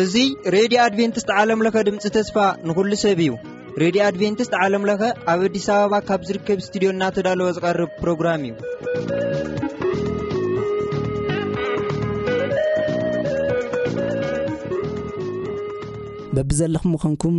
እዙይ ሬድዮ ኣድቨንትስት ዓለምለኸ ድምፂ ተስፋ ንኹሉ ሰብ እዩ ሬድዮ ኣድቨንትስት ዓለምለኸ ኣብ ኣዲስ ኣበባ ካብ ዝርከብ እስትድዮ እናተዳለወ ዝቐርብ ፕሮግራም እዩ በብዘለኹም ምኸንኩም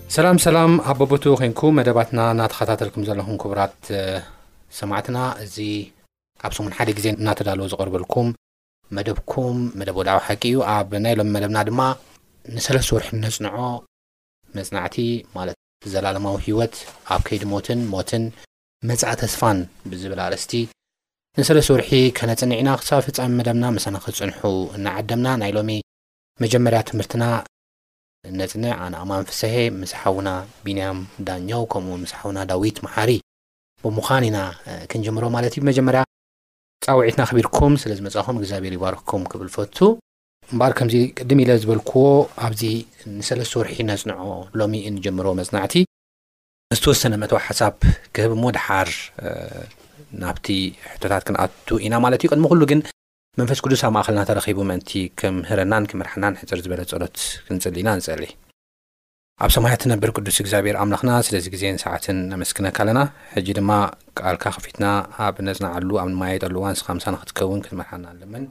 ሰላም ሰላም ኣብ በቦትኡ ኮንኩም መደባትና እናተኸታተልኩም ዘለኹም ክቡራት ሰማዕትና እዚ ካብ ሰሙን ሓደ ግዜ እናተዳለወ ዝቐርበልኩም መደብኩም መደብ ወድዓዊ ሓቂ እዩ ኣብ ናይ ሎም መደብና ድማ ንሰለስተ ወርሒ እነፅንዖ መፅናዕቲ ማለት ዘላለማዊ ህይወት ኣብ ከይዲ ሞትን ሞትን መፃእ ተስፋን ብዝብል ኣርእስቲ ንሰለስተ ወርሒ ከነፅንዕ ኢና ክሳብ ፍፃሚ መደብና ምሳና ክፅንሑ እናዓደምና ናይ ሎሚ መጀመርያ ትምህርትና ነጽንዕ ኣነ ኣማን ፍሰሔ ምስ ሓውና ቢንያም ዳኘው ከምኡ ውን ምስ ሓውና ዳዊት መሓሪ ብምዃን ኢና ክንጅምሮ ማለት እዩ ብመጀመርያ ጻውዒትና ኣኽቢርኩም ስለ ዝመጻኹም እግዚኣብሔር ይባርክኩም ክብል እፈቱ። እምበኣር ከምዚ ቅድም ኢለ ዝበልክዎ ኣብዚ ንሰለስተ ወርሒ ነጽንዖ ሎሚ እንጀምሮ መጽናዕቲ ዝተወሰነ መእተዊ ሓሳብ ክህብ እሞ ድሓር ናብቲ ሕቶታት ክንኣቱ ኢና ማለት እዩ ቅድሚ ኩሉ ግን መንፈስ ቅዱስ ኣብ ማእኸልና ተረኺቡ ምእንቲ ክምህረናን ክመርሓናን ሕጽር ዝበለ ጸሎት ክንጽሊ ኢና ንጸሊ። ኣብ ሰማያት ትነብር ቅዱስ እግዚኣብሔር ኣምላኽና ስለዚ ግዜን ሰዓትን ነመስግነካ ኣለና። ሕጂ ድማ ቃልካ ከፊትና ኣብ ነጽናዓሉ ኣብ ንማየጠሉ እዋን ንስኻ ምሳና ክትከውን ክትመርሓና ንልምን።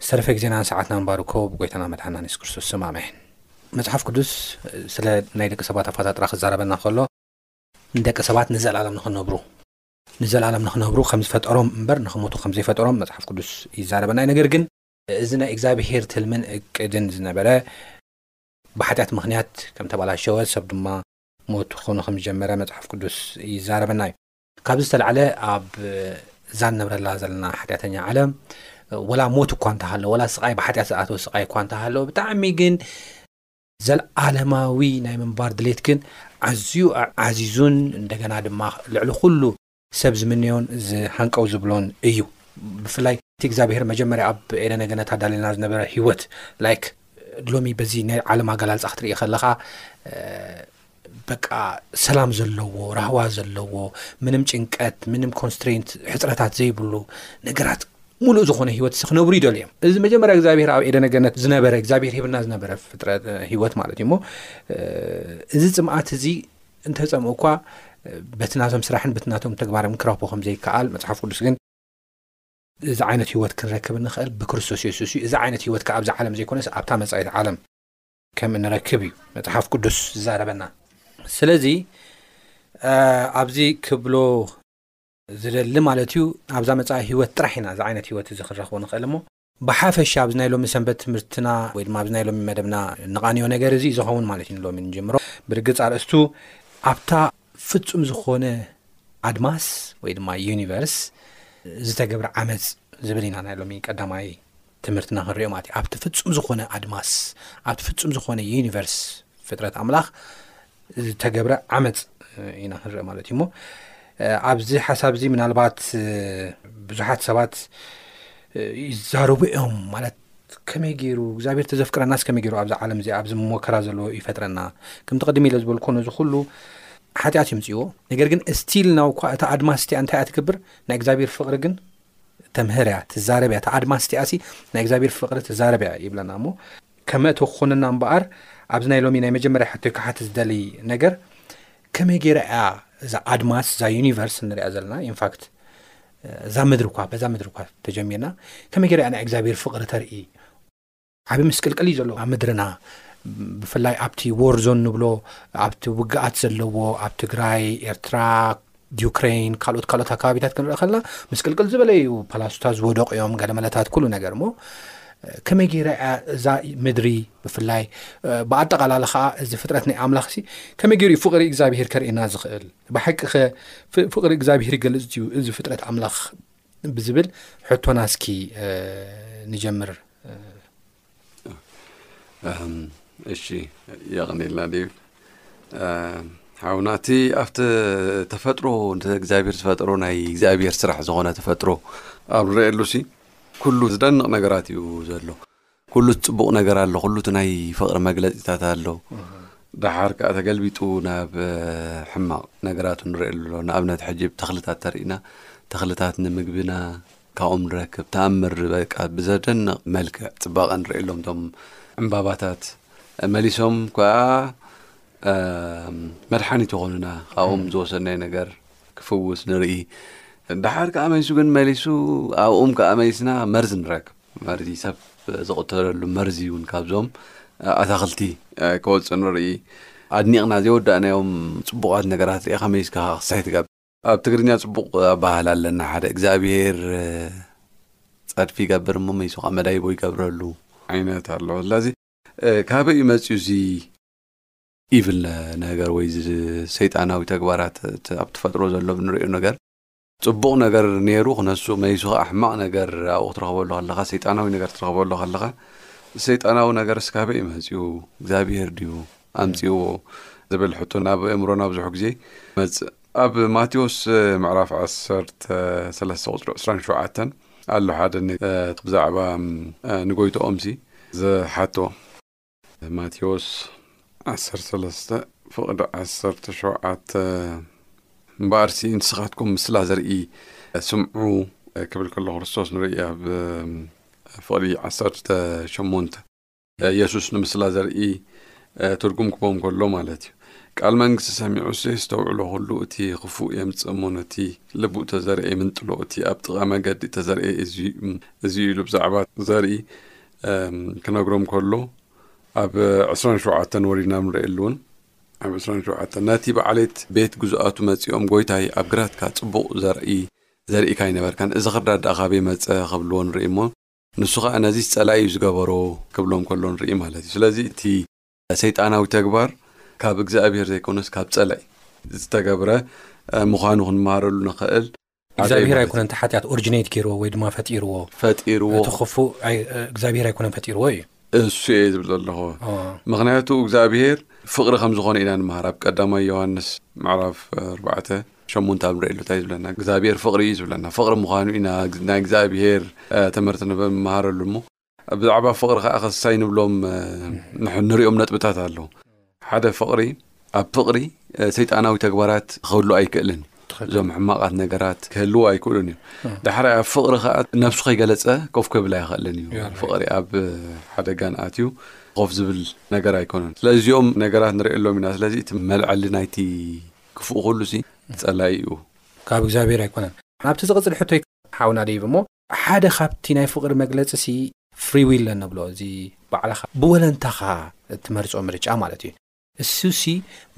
ዝተረፈ ግዜናን ሰዓትናን ባርኮ ብጎይታና መድሓናን የሱስ ክርስቶስ ስም ኣሜን። መጽሓፍ ቅዱስ ስለ ናይ ደቂ ሰባት ኣፈጣጥራ ክዛረበና ከሎ ንደቂ ሰባት ንዘልኣለም ንኽነብሩ ንዘለኣለም ንኽነብሩ ከም ዝፈጠሮም እምበር ንኽሞቱ ከም ዘይፈጠሮም መጽሓፍ ቅዱስ ይዛረበና እዩ። ነገር ግን እዚ ናይ እግዚኣብሄር ትልምን እቅድን ዝነበረ ብሓጢኣት ምኽንያት ከም ተባላሸወ ሰብ ድማ ሞት ክኾኖ ከም ዝጀመረ መጽሓፍ ቅዱስ ይዛረበና እዩ። ካብዚ ዝተላዕለ ኣብ እዛ ንነብረላ ዘለና ሓጢኣተኛ ዓለም ወላ ሞት እኳ እንተሃለወ ወላ ስቓይ ብሓጢኣት ዝኣተወ ስቓይ እኳ እንተሃለወ ብጣዕሚ ግን ዘልኣለማዊ ናይ ምንባር ድሌት ግን ኣዝዩ ዓዚዙን እንደገና ድማ ልዕሊ ኩሉ ሰብ ዝምነዮን ዝሃንቀው ዝብሎን እዩ። ብፍላይ እቲ እግዚኣብሄር መጀመርያ ኣብ ኤደነ ገነት ኣዳልየልና ዝነበረ ህይወት like ሎሚ በዚ ናይ ዓለም ኣገላልጻ ክትርኢ ከለኻ በቃ ሰላም ዘለዎ ራህዋ ዘለዎ ምንም ጭንቀት ምንም ኮንስትሬንት ሕፅረታት ዘይብሉ ነገራት ሙሉእ ዝኾነ ሂወት ክነብሩ ይደልዩ እዮም እዚ መጀመርያ እግዚኣብሄር ኣብ ኤደነገነት ዝነበረ እግዚኣብሄር ሂብና ዝነበረ ፍጥረ ሂወት ማለት እዩ እሞ እዚ ፅምኣት እዚ እንተፀምኡ እኳ በቲ ናቶም ስራሕን በቲ ናቶም ተግባርም ክረክቦ ከም ዘይከኣል መፅሓፍ ቅዱስ ግን እዚ ዓይነት ሂወት ክንረክብ ንኽእል ብክርስቶስ የሱስ እዩ እዚ ዓይነት ሂወት ከ ኣብዚ ዓለም ዘይኮነስ ኣብታ መፃኢት ዓለም ከም እንረክብ እዩ መፅሓፍ ቅዱስ ዝዛረበና ስለዚ ኣብዚ ክብሎ ዝደሊ ማለት እዩ ኣብዛ መፃኢ ሂወት ጥራሕ ኢና እዚ ዓይነት ሂወት እዚ ክንረክቦ ንክእል ሞ ብሓፈሻ ኣብዚ ናይ ሎሚ ሰንበት ትምህርትና ወይ ድማ ኣብዚ ናይ ሎሚ መደብና ንቃንዮ ነገር እዚ ዝኸውን ማለት እዩ ንሎሚ ንጀምሮ ብርግፅ ኣርእስቱ ኣብታ ፍፁም ዝኾነ ኣድማስ ወይ ድማ ዩኒቨርስ ዝተገብረ ዓመፅ ዝብል ኢና ናይ ሎሚ ቀዳማይ ትምህርትና ክንሪኦ ማለት እዩ ኣብቲ ፍጹም ዝኾነ ኣድማስ ኣብቲ ፍጹም ዝኾነ ዩኒቨርስ ፍጥረት ኣምላኽ ዝተገብረ ዓመፅ ኢና ክንርኢ ማለት እዩ እሞ ኣብዚ ሓሳብ እዚ ምናልባት ብዙሓት ሰባት ይዛረቡ እዮም ማለት ከመይ ገይሩ እግዚኣብሔር ተዘፍቅረናስ ከመይ ገይሩ ኣብዚ ዓለም እዚ ኣብዚ ሞከራ ዘለዎ ይፈጥረና ከምቲ ቅድሚ ኢለ ዝበልኮ ነዚ ኩሉ ሓጢኣት ይምፅዎ ነገር ግን ስቲል ናው እኳ እታ ኣድማስ እቲኣ እንታይ እያ ትገብር ናይ እግዚኣብሔር ፍቕሪ ግን ተምህር እያ ትዛረብ እያ እታ ኣድማስ እቲኣሲ ናይ እግዚኣብሔር ፍቕሪ ትዛረብ እያ ይብለና እሞ ከመእቲ ክኾነና እምበኣር ኣብዚ ናይ ሎሚ ናይ መጀመርያ ሕቶይ ክሓት ዝደሊ ነገር ከመይ ገይራ እያ እዛ ኣድማስ እዛ ዩኒቨርስ ንሪኣ ዘለና ኢንፋክት እዛ ምድሪ እኳ በዛ ምድሪ እኳ ተጀሚርና ከመይ ገይራ እያ ናይ እግዚኣብሔር ፍቕሪ ተርኢ ዓቢ ምስቅልቅል እዩ ዘሎ ኣብ ምድርና ብፍላይ ኣብቲ ዎርዞን ንብሎ ኣብቲ ውግኣት ዘለዎ ኣብ ትግራይ ኤርትራ ዩክራይን ካልኦት ካልኦት ኣከባቢታት ክንርኢ ከለና ምስቅልቅል ዝበለ እዩ ፓላሱታት ዝወደቑ እዮም ገለመለታት ኩሉ ነገር እሞ ከመይ ገይረ እያ እዛ ምድሪ ብፍላይ ብኣጠቓላለ ከዓ እዚ ፍጥረት ናይ ኣምላኽ ሲ ከመይ ገይሩ እዩ ፍቕሪ እግዚኣብሄር ከርእና ዝኽእል ብሓቂ ኸ ፍቕሪ እግዚኣብሄር ይገልፅ እዩ እዚ ፍጥረት ኣምላኽ ብዝብል ሕቶና እስኪ ንጀምር እሺ የቕኒልና ዴቭ ሓውናቲ ኣብቲ ተፈጥሮ እግዚኣብሔር ዝፈጥሮ ናይ እግዚኣብሔር ስራሕ ዝኾነ ተፈጥሮ ኣብ ንርእየሉ ሲ ኩሉ ዝደንቕ ነገራት እዩ ዘሎ ኩሉ እቲ ጽቡቕ ነገር ኣሎ፣ ኩሉ እቲ ናይ ፍቕሪ መግለጺታት ኣሎ፣ ደሓር ከኣ ተገልቢጡ ናብ ሕማቕ ነገራቱ ንርእየሉ ኣሎ፣ ንኣብነት ሕጂ ብ ተኽልታት ተሪእና ተኽልታት ንምግብና ካብኦም ንረክብ ተኣምር በቃ ብዘደንቕ መልክዕ ጽባቐ ንርእየሎም እቶም ዕምባባታት መሊሶም ከኣ መድሓኒት ይኾኑና ካብኦም ዝወሰድናዮ ነገር ክፍውስ ንርኢ ደሓር ከኣ መሊሱ ግን መሊሱ ኣብኦም ከኣ መሊስና መርዚ ንረክብ መርዚ ሰብ ዝቕተለሉ መርዚ እውን ካብዞም ኣታኽልቲ ከወፅእ ንርኢ። ኣድኒቕና ዘይወዳእናዮም ፅቡቓት ነገራት ሪኣ ከመይ ኢልካ ከ ክሳይ ትገብር? ኣብ ትግርኛ ፅቡቕ ኣበሃህላ ኣለና ሓደ እግዚኣብሄር ፀድፊ ይገብር እሞ መሊሱ ከዓ መዳይቦ ይገብረሉ ዓይነት ኣሎ ስለዚ ካበይ እዩ መፂኡ እዚ ኢቭል ነገር ወይ እዚ ሰይጣናዊ ተግባራት እቲ ኣብ ተፈጥሮ ዘሎ ንሪኦ ነገር ጽቡቕ ነገር ኔሩ ክነሱ መሊሱኻ ኣሕማቕ ነገር ኣብኡ ክትረኽበሉ ከለኻ ሰይጣናዊ ነገር ትረኽበሉ ከለኻ ሰይጣናዊ ነገርስ ካበይ እዩ መጺኡ እግዚኣብሄር ድዩ ኣምጺእዎ ዝብል ሕቶ ናብ ኣእምሮና ብዙሕ ግዜ መጽእ ኣብ ማቴዎስ ምዕራፍ ዓሰርተ ሰለስተ ቁጽሪ ዕስራን ሸውዓተን ኣሎ ሓደ ብዛዕባ ንጎይትኦምሲ ዝሓቶ ማቴዎስ ዓሰርተ ሰለስተ ፍቕዲ ዓሰርተ ሸውዓተ እምበኣርሲ ንስኻትኩም ምስላ ዘርኢ ስምዑ ክብል ከሎ ክርስቶስ ንርኢ ኣብ ፍቕዲ ዓሰርተ ሸሞንተ የሱስ ንምስላ ዘርኢ ትርጉም ክቦም ከሎ ማለት እዩ ቃል መንግስቲ ሰሚዑ የስተውዕሎ ኩሉ እቲ ክፉእ የምፅእ እሞ ነቲ ልቡ ተዘርኤ ምንጥሎ እቲ ኣብ ጥቓ መገዲ ተዘርኤ እዚ እዩ ኢሉ ብዛዕባ ዘርኢ ክነግሮም ከሎ ኣብ ዕስራን ሸውዓተን ወሪድና ንርእየሉ እውን ኣብ ዕስራን ሸውዓተን ነቲ በዓሌት ቤት ግዙኣቱ መጺኦም ጎይታይ ኣብ ግራትካ ጽቡቕ ዘርኢ ዘርኢካ ኣይነበርካን እዚ ኽርዳድ ደኣ ካበይ መጸ ክብልዎ ንርኢ እሞ ንሱ ኸኣ ነዚስ ጸላኢ እዩ ዝገበሮ ክብሎም ከሎ ንርኢ ማለት እዩ ስለዚ እቲ ሰይጣናዊ ተግባር ካብ እግዚኣብሔር ዘይኮነስ ካብ ጸላኢ ዝተገብረ ምዃኑ ክንመሃረሉ ንኽእል። እግዚኣብሔር ኣይኮነን እቲ ሓጢኣት ኦርጅኔት ገይርዎ ወይ ድማ ፈጢርዎ ፈጢርዎ እቲ ክፉእ እግዚኣብሔር ኣይኮነን ፈጢርዎ እዩ እሱ እየ ዝብል ዘለኹ ምክንያቱ እግዚኣብሔር ፍቕሪ ከም ዝኾነ ኢና ንምሃር ኣብ ቀዳማይ ዮሃንስ ምዕራፍ 4 ሸሙንተ ኣብ ንርእየሉ እንታይ ዝብለና እግዚኣብሔር ፍቕሪ እዩ ዝብለና ፍቕሪ ምዃኑ ኢና ናይ እግዚኣብሔር ትምህርቲ ንበምሃረሉ እሞ ብዛዕባ ፍቕሪ ከኣ ከስታይ ንብሎም ንርኦም ነጥብታት ኣሎ። ሓደ ፍቕሪ ኣብ ፍቕሪ ሰይጣናዊ ተግባራት ክህሉ ኣይክእልን። እዞም ሕማቓት ነገራት ክህልዎ ኣይክእሉን እዩ ዳሕራይ ኣብ ፍቕሪ ከዓ ነብሱ ከይገለፀ ኮፍ ክብል ኣይኽእልን እዩ ፍቕሪ ኣብ ሓደጋን ኣትዩ ኮፍ ዝብል ነገር ኣይኮነን ስለዚ እዚኦም ነገራት ንሪእሎም ኢና ስለዚ እቲ መልዐሊ ናይቲ ክፉእ ኩሉ ሲ ፀላኢ እዩ ካብ እግዚኣብሔር ኣይኮነን ኣብቲ ዝቕፅል ሕቶይ ሓውና ደይቭ እሞ ሓደ ካብቲ ናይ ፍቕሪ መግለጺ'ሲ ፍሪ ዊል እንብሎ እዚ ባዕልኻ ብወለንታኻ እትመርጾ ምርጫ ማለት እዩ። እሱ'ሲ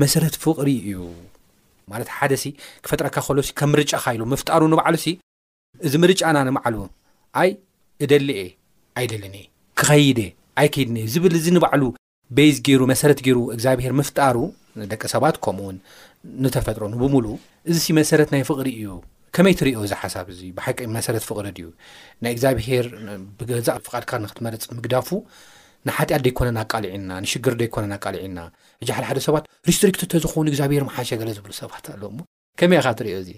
መሰረት ፍቕሪ እዩ። ማለት ሓደ'ሲ ክፈጥረካ ከሎ'ሲ ከም ምርጫኻ ኢሉ ምፍጣሩ ንባዕሉ'ሲ እዚ ምርጫና ንባዕሉ ኣይ እደሊ እየ ኣይደልን እየ፣ ክኸይድ እየ ኣይክይድን እየ ዝብል እዚ ንባዕሉ ቤዝ ገይሩ መሰረት ገይሩ እግዚኣብሄር ምፍጣሩ ንደቂ ሰባት ከምኡውን ንተፈጥሮ ንብምሉ እዚሲ መሰረት ናይ ፍቕሪ እዩ ከመይ ትሪኦ እዚ ሓሳብ እዚ ብሓቂ መሰረት ፍቕሪ ድዩ ናይ እግዚኣብሄር ብገዛእ ፍቓድካ ንክትመርፅ ምግዳፉ ንሓጢኣት ደይኮነን ኣቃሊዕና ንሽግር ደይኮነን ኣቃሊዕና ሕጂ ሓደሓደ ሰባት ሪስትሪክት ተዝኾኑ እግዚኣብሄር ምሓሸ ገለ ዝብሉ ሰባት ኣለዉ እሞ ከመይ ኢኻ ትርእዮ እዚ?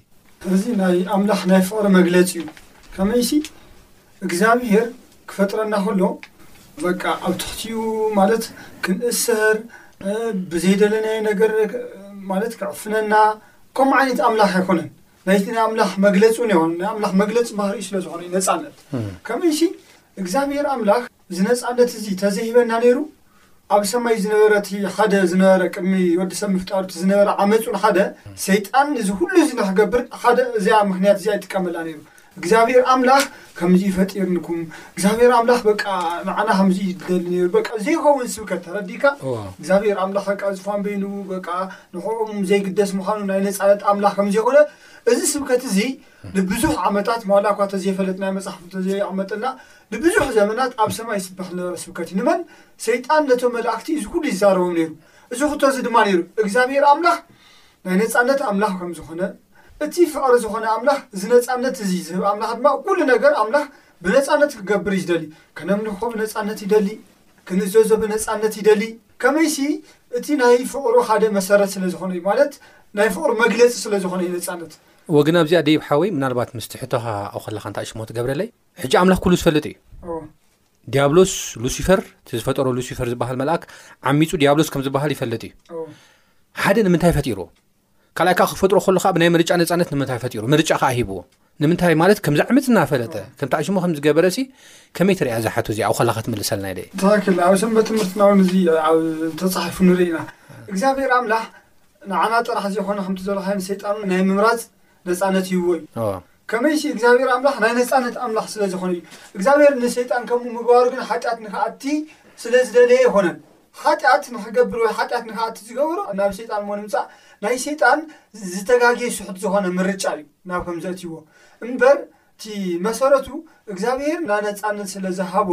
እዚ ናይ ኣምላኽ ናይ ፍቕሪ መግለጺ እዩ። ከመይሲ እግዚኣብሄር ክፈጥረና ከሎ በቃ ኣብ ትሕቲኡ ማለት ክንእሰር ብዘይደለናዮ ነገር ማለት ክዕፍነና ከምኡ ዓይነት ኣምላኽ ኣይኮነን። ናይቲ ናይ ኣምላኽ መግለጺ እውን ይኹን ናይ ኣምላኽ መግለጺ ባህሪኡ ስለ ዝኾነ ነጻነት ከመይሲ እግዚኣብሄር ኣምላኽ እዚ ነጻነት እዚ ተዘይሂበና ነይሩ ኣብ ሰማይ ዝነበረ እቲ ሓደ ዝነበረ ቅድሚ ወዲ ሰብ ምፍጣሩ እቲ ዝነበረ ዓመፁን ሓደ ሰይጣን እዚ ኩሉ እዚ ንክገብር ሓደ እዚኣ ምክንያት እዚኣ ይጥቀመላ ነይሩ እግዚኣብሔር ኣምላኽ ከምዚ ፈጢርንኩም እግዚኣብሔር ኣምላኽ በቃ ንዓና ከምዚ ይደሊ ነይሩ በቃ ዘይኸውን ስብከት ተረዲካ እግዚኣብሔር ኣምላኽ በቃ ዝፋን በይኑ በቃ ንዕኦም ዘይግደስ ምዃኑ ናይ ነፃነት ኣምላኽ ከምዘይኮነ እዚ ስብከት እዚ ንብዙሕ ዓመታት ዋላ እኳ ተዘይፈለጥናዮ መጻሕፍቱ ተዘይኣቕመጠልና ንብዙሕ ዘመናት ኣብ ሰማይ ይስበኽ ዝነበረ ስብከት እዩ። ንመን? ሰይጣን ነቶም መላእክቲ እዚ ኩሉ ይዛረቦም ነይሩ። እዚ ሕቶ እዚ ድማ ነይሩ፣ እግዚኣብሄር ኣምላኽ ናይ ነጻነት ኣምላኽ ከም ዝኾነ፣ እቲ ፍቕሪ ዝኾነ ኣምላኽ እዚ ነጻነት እዚ ዝህብ ኣምላኽ ድማ ኩሉ ነገር ኣምላኽ ብነጻነት ክገብር እዩ ዝደሊ። ከነምልኾ ብነጻነት ይደሊ፣ ክንእዘዞ ብነጻነት ይደሊ። ከመይሲ እቲ ናይ ፍቕሩ ሓደ መሰረት ስለ ዝኾነ እዩ፣ ማለት ናይ ፍቕሩ መግለጺ ስለ ዝኾነ እዩ ነጻነት። እወ ግን ኣብዚኣ ደይብ ሓወይ ምናልባት ምስ ትሕቶኻ ኣብኡ ከለኻ እንታይ ሽሞ ትገብረለይ ሕጂ ኣምላኽ ኩሉ ዝፈልጥ እዩ እዎ ዲያብሎስ ሉሲፈር እቲ ዝፈጠሮ ሉሲፈር ዝበሃል መልኣክ ዓሚፁ ዲያብሎስ ከም ዝበሃል ይፈልጥ እዩ እዎ ሓደ ንምንታይ ፈጢርዎ ካልኣይ ከዓ ክፈጥሮ ከሎ ከዓ ብናይ ምርጫ ነፃነት ንምንታይ ፈጢሩ ምርጫ ከዓ ሂብዎ ንምንታይ ማለት ከም ዝዓምፅ እናፈለጠ ከምቲ ኣሽሙ ከም ዝገበረ ሲ ከመይ ትርያ እዛ ሓቶ እዚኣ ከላ ክትምልሰልና ኢለ እዩ ትክክል ኣብ ሰንበት ትምህርትና እውን እዚ ኣብ ተፃሒፉ ንርኢ ኢና እግዚኣብሔር ኣምላኽ ንዓና ጥራሕ ዘይኮነ ከምቲ ዘልኻዮ ንሰይጣን ናይ ምምራጽ ነጻነት ሂብዎ እዩ። ከመይሲ እግዚኣብሔር ኣምላኽ ናይ ነጻነት ኣምላኽ ስለ ዝኾነ እዩ። እግዚኣብሔር ንሰይጣን ከምኡ ምግባሩ ግን ሓጢኣት ንክኣቲ ስለ ዝደለየ ኣይኮነን። ሓጢኣት ንክገብር ወይ ሓጢኣት ንክኣቲ ዝገበሮ ናብ ሰይጣን እሞ ንምጻእ ናይ ሰይጣን ዝተጋግየ ስሑት ዝኾነ ምርጫ እዩ ናብ ከም ዘእትይዎ እምበር እቲ መሰረቱ እግዚኣብሄር ናነፃነት ስለ ዝሃቦ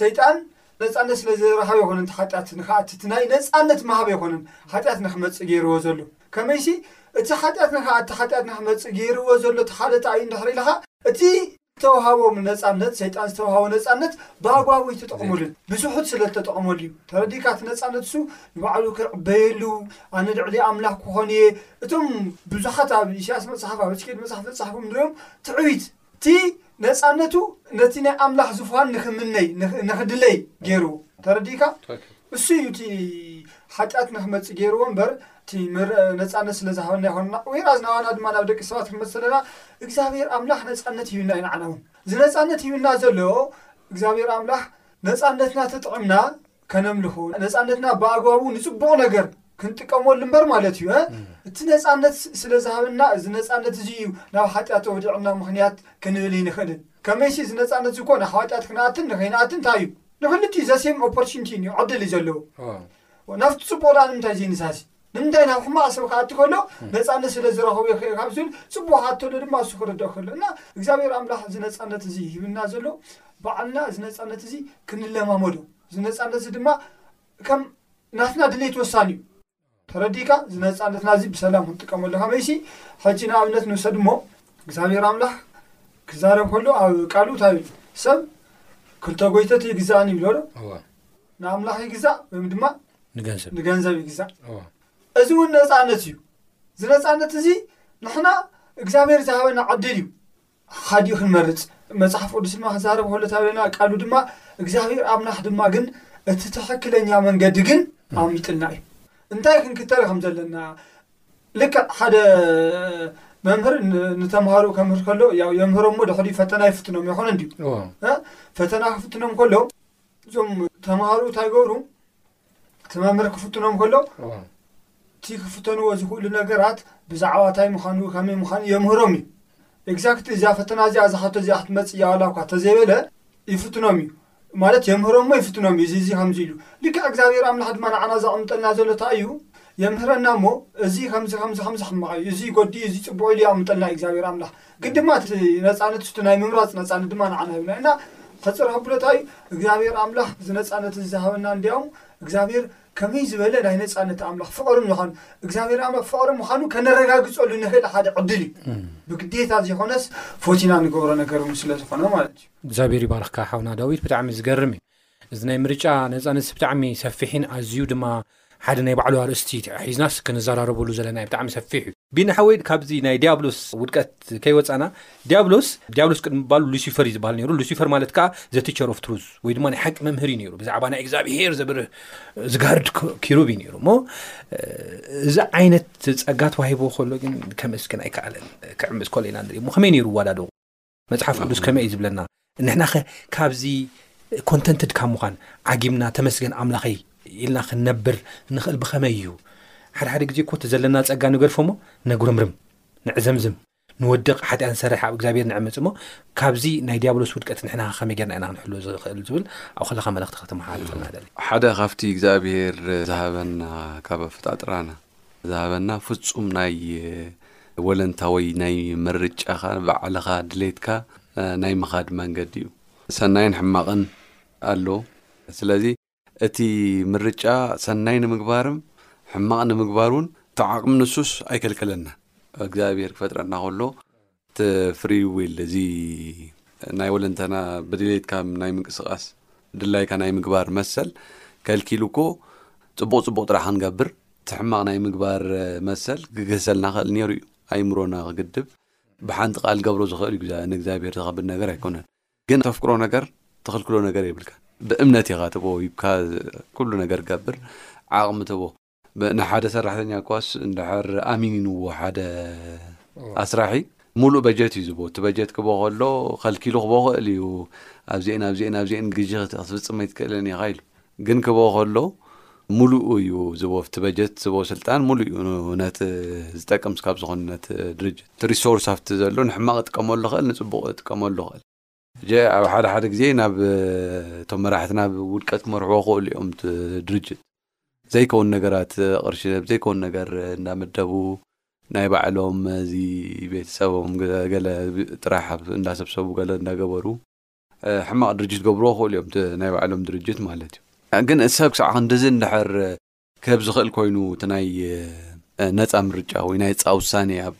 ሰይጣን ነፃነት ስለ ዝረኸበ ኣይኮነን እቲ ሓጢኣት ንክኣቲ እቲ ናይ ነፃነት ምሃብ ኣይኮነን ሓጢኣት ንክመፅእ ገይርዎ ዘሎ ከመይሲ እቲ ሓጢኣት ንክኣቲ ሓጢኣት ንክመፅእ ገይርዎ ዘሎ እቲ ሓደ ተኣዩ እንድሕር ኢልኻ እቲ ዝተውሃቦም ነፃነት ሰይጣን ዝተውሃቦ ነፃነት ብኣግባቡ ይተጠቕመሉን ብስሑት ስለ ዝተጠቕመሉ እዩ ተረዲካ እቲ ነፃነት እሱ ንባዕሉ ክዕበየሉ ኣነ ልዕሊ ኣምላኽ ክኾን እየ እቶም ብዙሓት ኣብ ኢሳያስ መጽሓፍ ኣብ ሕዝቅኤል መጽሓፍ ዝጸሓፉ ንርእዮም ትዕቢት እቲ ነጻነቱ ነቲ ናይ ኣምላኽ ዝፋን ንክምነይ ንክድለይ ገይርዎ ተረዲእካ እሱ እዩ እቲ ሓጢኣት ንክመጽእ ገይርዎ እምበር እቲ ነጻነት ስለ ዝሃበና ይኮንና ወይራዝ ናባና ድማ ናብ ደቂ ሰባት ክንመጽእ ዘለና እግዚኣብሔር ኣምላኽ ነጻነት ሂብና እዩ ንዓና እውን እዚ ነጻነት ሂብና ዘሎ እግዚኣብሔር ኣምላኽ ነጻነትና ተጥዕምና ከነምልኹ ነፃነትና ብኣግባቡ ንፅቡቕ ነገር ክንጥቀመሉ እምበር ማለት እዩ እቲ ነፃነት ስለ ዝሃበና እዚ ነፃነት እዚ እዩ ናብ ሓጢኣት ወዲዕና ምክንያት ክንብል ኣይንኽእልን ከመይሲ እዚ ነፃነት እዚ እኮ ናብ ሓጢኣት ክንኣትን ንኸይንኣትን እንታይ እዩ ንክልቲኡ ዘሴም ኦፖርቹኒቲ እዩ ዕድል እዩ ዘለዎ ናብቲ ፅቡቕ ድኣ ንምንታይ ዘይንሳሲ ንምንታይ ናብ ሕማቕ ሰብ ክኣቱ ከሎ ነጻነት ስለ ዝረኸቡ ኢየ ካብ ዝብል ጽቡቕ ሓቶ ኣሎ ድማ እሱ ክርደኦ ከሎ እና እግዚኣብሔር ኣምላኽ እዚ ነጻነት እዚ ሂብና ዘሎ ባዕልና እዚ ነጻነት እዚ ክንለማመዶ እዚ ነጻነት እዚ ድማ ከም ናትና ድሌት ወሳኒ እዩ ተረዲእካ እዚ ነጻነትና እዚ ብሰላም ክንጥቀመሉ ከመይሲ ሕጂ ንኣብነት ንውሰድ እሞ እግዚኣብሔር ኣምላኽ ክዛረብ ከሎ ኣብ ቃሉ እንታይ ይብል ሰብ ክልተ ጎይተት ይግዛእን ይብሎ ዶ ንኣምላኽ ይግዛእ ወይም ድማ ንገንዘብ ይግዛእ እዚ እውን ነፃነት እዩ እዚ ነፃነት እዚ ንሕና እግዚኣብሔር ዝሃበና ዕድል እዩ ሓዲ ክንመርፅ መፅሓፍ ቅዱስ ድማ ክዛረብ ከሎ ታበና ቃሉ ድማ እግዚኣብሔር ኣብናኽ ድማ ግን እቲ ትክክለኛ መንገዲ ግን ኣሚጥልና እዩ እንታይ ክንክተል ከም ዘለና ልክዕ ሓደ መምህር ንተምሃሩ ከምህር ከሎ ያው የምህሮም ሞ ድሕሪ ፈተና ይፍትኖም ይኮነ እንድዩ ፈተና ክፍትኖም ከሎ እዞም ተምሃሩ እንታይ ገብሩ እቲ መምህር ክፍትኖም ከሎ እቲ ክፍተንዎ ዝኽእሉ ነገራት ብዛዕባ እንታይ ምዃኑ ከመይ ምዃኑ የምህሮም እዩ ኤግዛክት እዚያ ፈተና እዚኣ ዝሓቶ እዚኣ ክትመፅእ እያ ዋላ እኳ ተዘይበለ ይፍትኖም እዩ ማለት የምህሮም እሞ ይፍትኖም እዩ እዚ እዚ ከምዚ ኢሉ ልክዕ እግዚኣብሔር ኣምላኽ ድማ ንዓና ዘቕምጠልና ዘሎ እንታይ እዩ የምህረና እሞ እዚ ከምዚ ከምዚ ከምዚ ሕማቕ እዩ እዚ ይጎዲ እዩ እዚ ፅቡቅ ኢሉ የቕምጠልና እዩ እግዚኣብሔር ኣምላኽ ግን ድማ እቲ ነጻነት እቲ ናይ ምምራጽ ነጻነት ድማ ንዓና ሂቡና እና ፈጽር ኣቡሎ እንታይ እዩ እግዚኣብሔር ኣምላኽ እዚ ነጻነት እዚ ዝሃበና እንዲያውም እግዚኣብሔር ከመይ ዝበለ ናይ ነጻነት ኣምላኽ ፍቕሪ ምዃኑ እግዚኣብሔር ኣምላኽ ፍቕሪ ምዃኑ ከነረጋግጸሉ ንኽእል ሓደ ዕድል እዩ ብግዴታ ዘይኮነስ ፎቲና ንገብሮ ነገር እውን ስለ ዝኾነ ማለት እዩ እግዚኣብሔር ይባርኽካ ሓውና ዳዊት ብጣዕሚ ዝገርም እዩ እዚ ናይ ምርጫ ነጻነት ብጣዕሚ ሰፊሕን ኣዝዩ ድማ ሓደ ናይ ባዕሉ ኣርእስቲ ሒዝናስ ክንዘራረበሉ ዘለና ብጣዕሚ ሰፊሕ እዩ። ቢኒ ሓወይ ካብዚ ናይ ዲያብሎስ ውድቀት ከይወጻና ዲያብሎስ ዲያብሎስ ቅድሚ ምባሉ ሉሲፈር እዩ ዝበሃል ነይሩ ሉሲፈር ማለት ከኣ ዘ ቲቸር ኦፍ ትሩዝ ወይ ድማ ናይ ሓቂ መምህር እዩ ነይሩ ብዛዕባ ናይ እግዚኣብሄር ዘብርህ ዝጋርድ ኪሩብ እዩ ነይሩ እሞ እዚ ዓይነት ጸጋ ተዋሂቦ ከሎ ግን ከምስክን ኣይከኣለን ክዕምጽ ከሎ ኢና ንርኢ እሞ ከመይ ነይሩ ዋዳዶ መጽሓፍ ቅዱስ ከመይ እዩ ዝብለና ንሕናኸ ካብዚ ኮንተንትድ ካብ ምዃን ዓጊምና ተመስገን ኣምላኸይ ኢልና ክንነብር ንኽእል ብኸመይ እዩ ሓደሓደ ግዜ እኮ እቲ ዘለና ጸጋ ንገድፎ እሞ ነጉርምርም ንዕዘምዝም ንወድቕ ሓጢኣ ንሰርሕ ኣብ እግዚኣብሔር ንዕምፅ እሞ ካብዚ ናይ ዲያብሎስ ውድቀት ንሕና ከመይ ጌርና ኢና ክንሕሉ ዝኽእል ዝብል ኣብ ከለካ መልእኽቲ ከተመሓላልፈልና ደሊ ሓደ ካብቲ እግዚኣብሔር ዝሃበና ካብ ኣፈጣጥራና ዝሃበና ፍጹም ናይ ወለንታ ወይ ናይ ምርጫኻ ባዕልኻ ድሌትካ ናይ ምኻድ መንገዲ እዩ። ሰናይን ሕማቕን ኣሎ ስለዚ እቲ ምርጫ ሰናይ ንምግባርም ሕማቕ ንምግባር ውን እቲ ዓቕሚ ንሱስ ኣይከልከለናን እግዚኣብሄር ክፈጥረና ከሎ እቲ ፍሪ ዊል እዚ ናይ ወለንተና ብድሌትካ ናይ ምንቅስቃስ ድላይካ ናይ ምግባር መሰል ከልኪሉ እኮ ጽቡቅ ጽቡቅ ጥራሕ ክንገብር እቲ ሕማቅ ናይ ምግባር መሰል ክግህሰልና ክእል ኔሩ እዩ ኣይምሮና ክግድብ ብሓንቲ ቃል ገብሮ ዝክእል እዩ ንእግዚኣብሔር ዘከብድ ነገር ኣይኮነን ግን ተፍቅሮ ነገር ትክልክሎ ነገር የብልካን ብእምነት ኢካ ትቦ ሂብካ ኩሉ ነገር ገብር ዓቅሚ ትቦ ንሓደ ሰራሕተኛ እኳስ እንድሕር ኣሚኒንዎ ሓደ ኣስራሒ ሙሉእ በጀት እዩ ዝቦ እቲ በጀት ክቦ ከሎ ከልኪሉ ክቦ ክእል እዩ ኣብዚኤን ኣብዚኤን ኣብዚኤን ግዢ ክትፍፅም ኣይትክእልን ኢኻ ኢሉ ግን ክቦ ከሎ ሙሉእ እዩ ዝቦ እቲ በጀት ዝቦ ስልጣን ሙሉእ እዩ ነት ዝጠቅም ስካብ ዝኾነት ድርጅት ሪሶርስ ኣብቲ ዘሎ ንሕማቕ ጥቀመሉ ኽእል ንፅቡቕ ጥቀመሉ ኽእል እጀ ኣብ ሓደ ሓደ ግዜ ናብ እቶም መራሕቲ ናብ ውድቀት ክመርሕዎ ክእሉ እዮም ድርጅት ዘይከውን ነገራት ቅርሺ ዘይከውን ነገር እንዳመደቡ ናይ ባዕሎም እዚ ቤተሰቦም ገለ ጥራሕ እንዳሰብሰቡ ገለ እንዳገበሩ ሕማቕ ድርጅት ገብርዎ ክእሉ እዮም ናይ ባዕሎም ድርጅት ማለት እዩ ግን ሰብ ክሳዕ ክንድዚ እንድሕር ክህብ ዝኽእል ኮይኑ እቲ ናይ ነፃ ምርጫ ወይ ናይ ፃ ውሳኔ ኣብ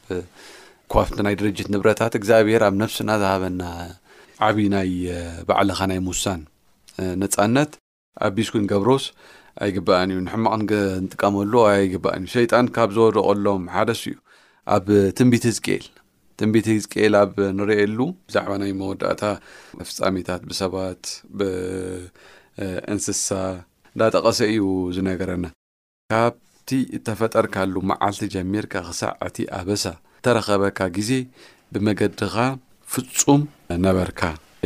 ኳፍንቲ ናይ ድርጅት ንብረታት እግዚኣብሔር ኣብ ነፍስና ዝሃበና ዓብይ ናይ ባዕልኻ ናይ ምውሳን ነፃነት ኣቢስ ክንገብሮስ ኣይግባእን እዩ ንሕማቕ ንጥቀመሉ ኣይግባእን እዩ ሰይጣን ካብ ዝወደቐሎም ሓደስ እዩ ኣብ ትንቢት ህዝቅኤል ትንቢተ ህዝቅኤል ኣብ ንርእየሉ ብዛዕባ ናይ መወዳእታ ፍጻሜታት ብሰባት ብእንስሳ እንዳጠቐሰ እዩ ዝነገረና። ካብቲ እተፈጠርካሉ መዓልቲ ጀሚርካ ክሳዕ እቲ ኣበሳ እተረኸበካ ግዜ ብመገድኻ ፍጹም ነበርካ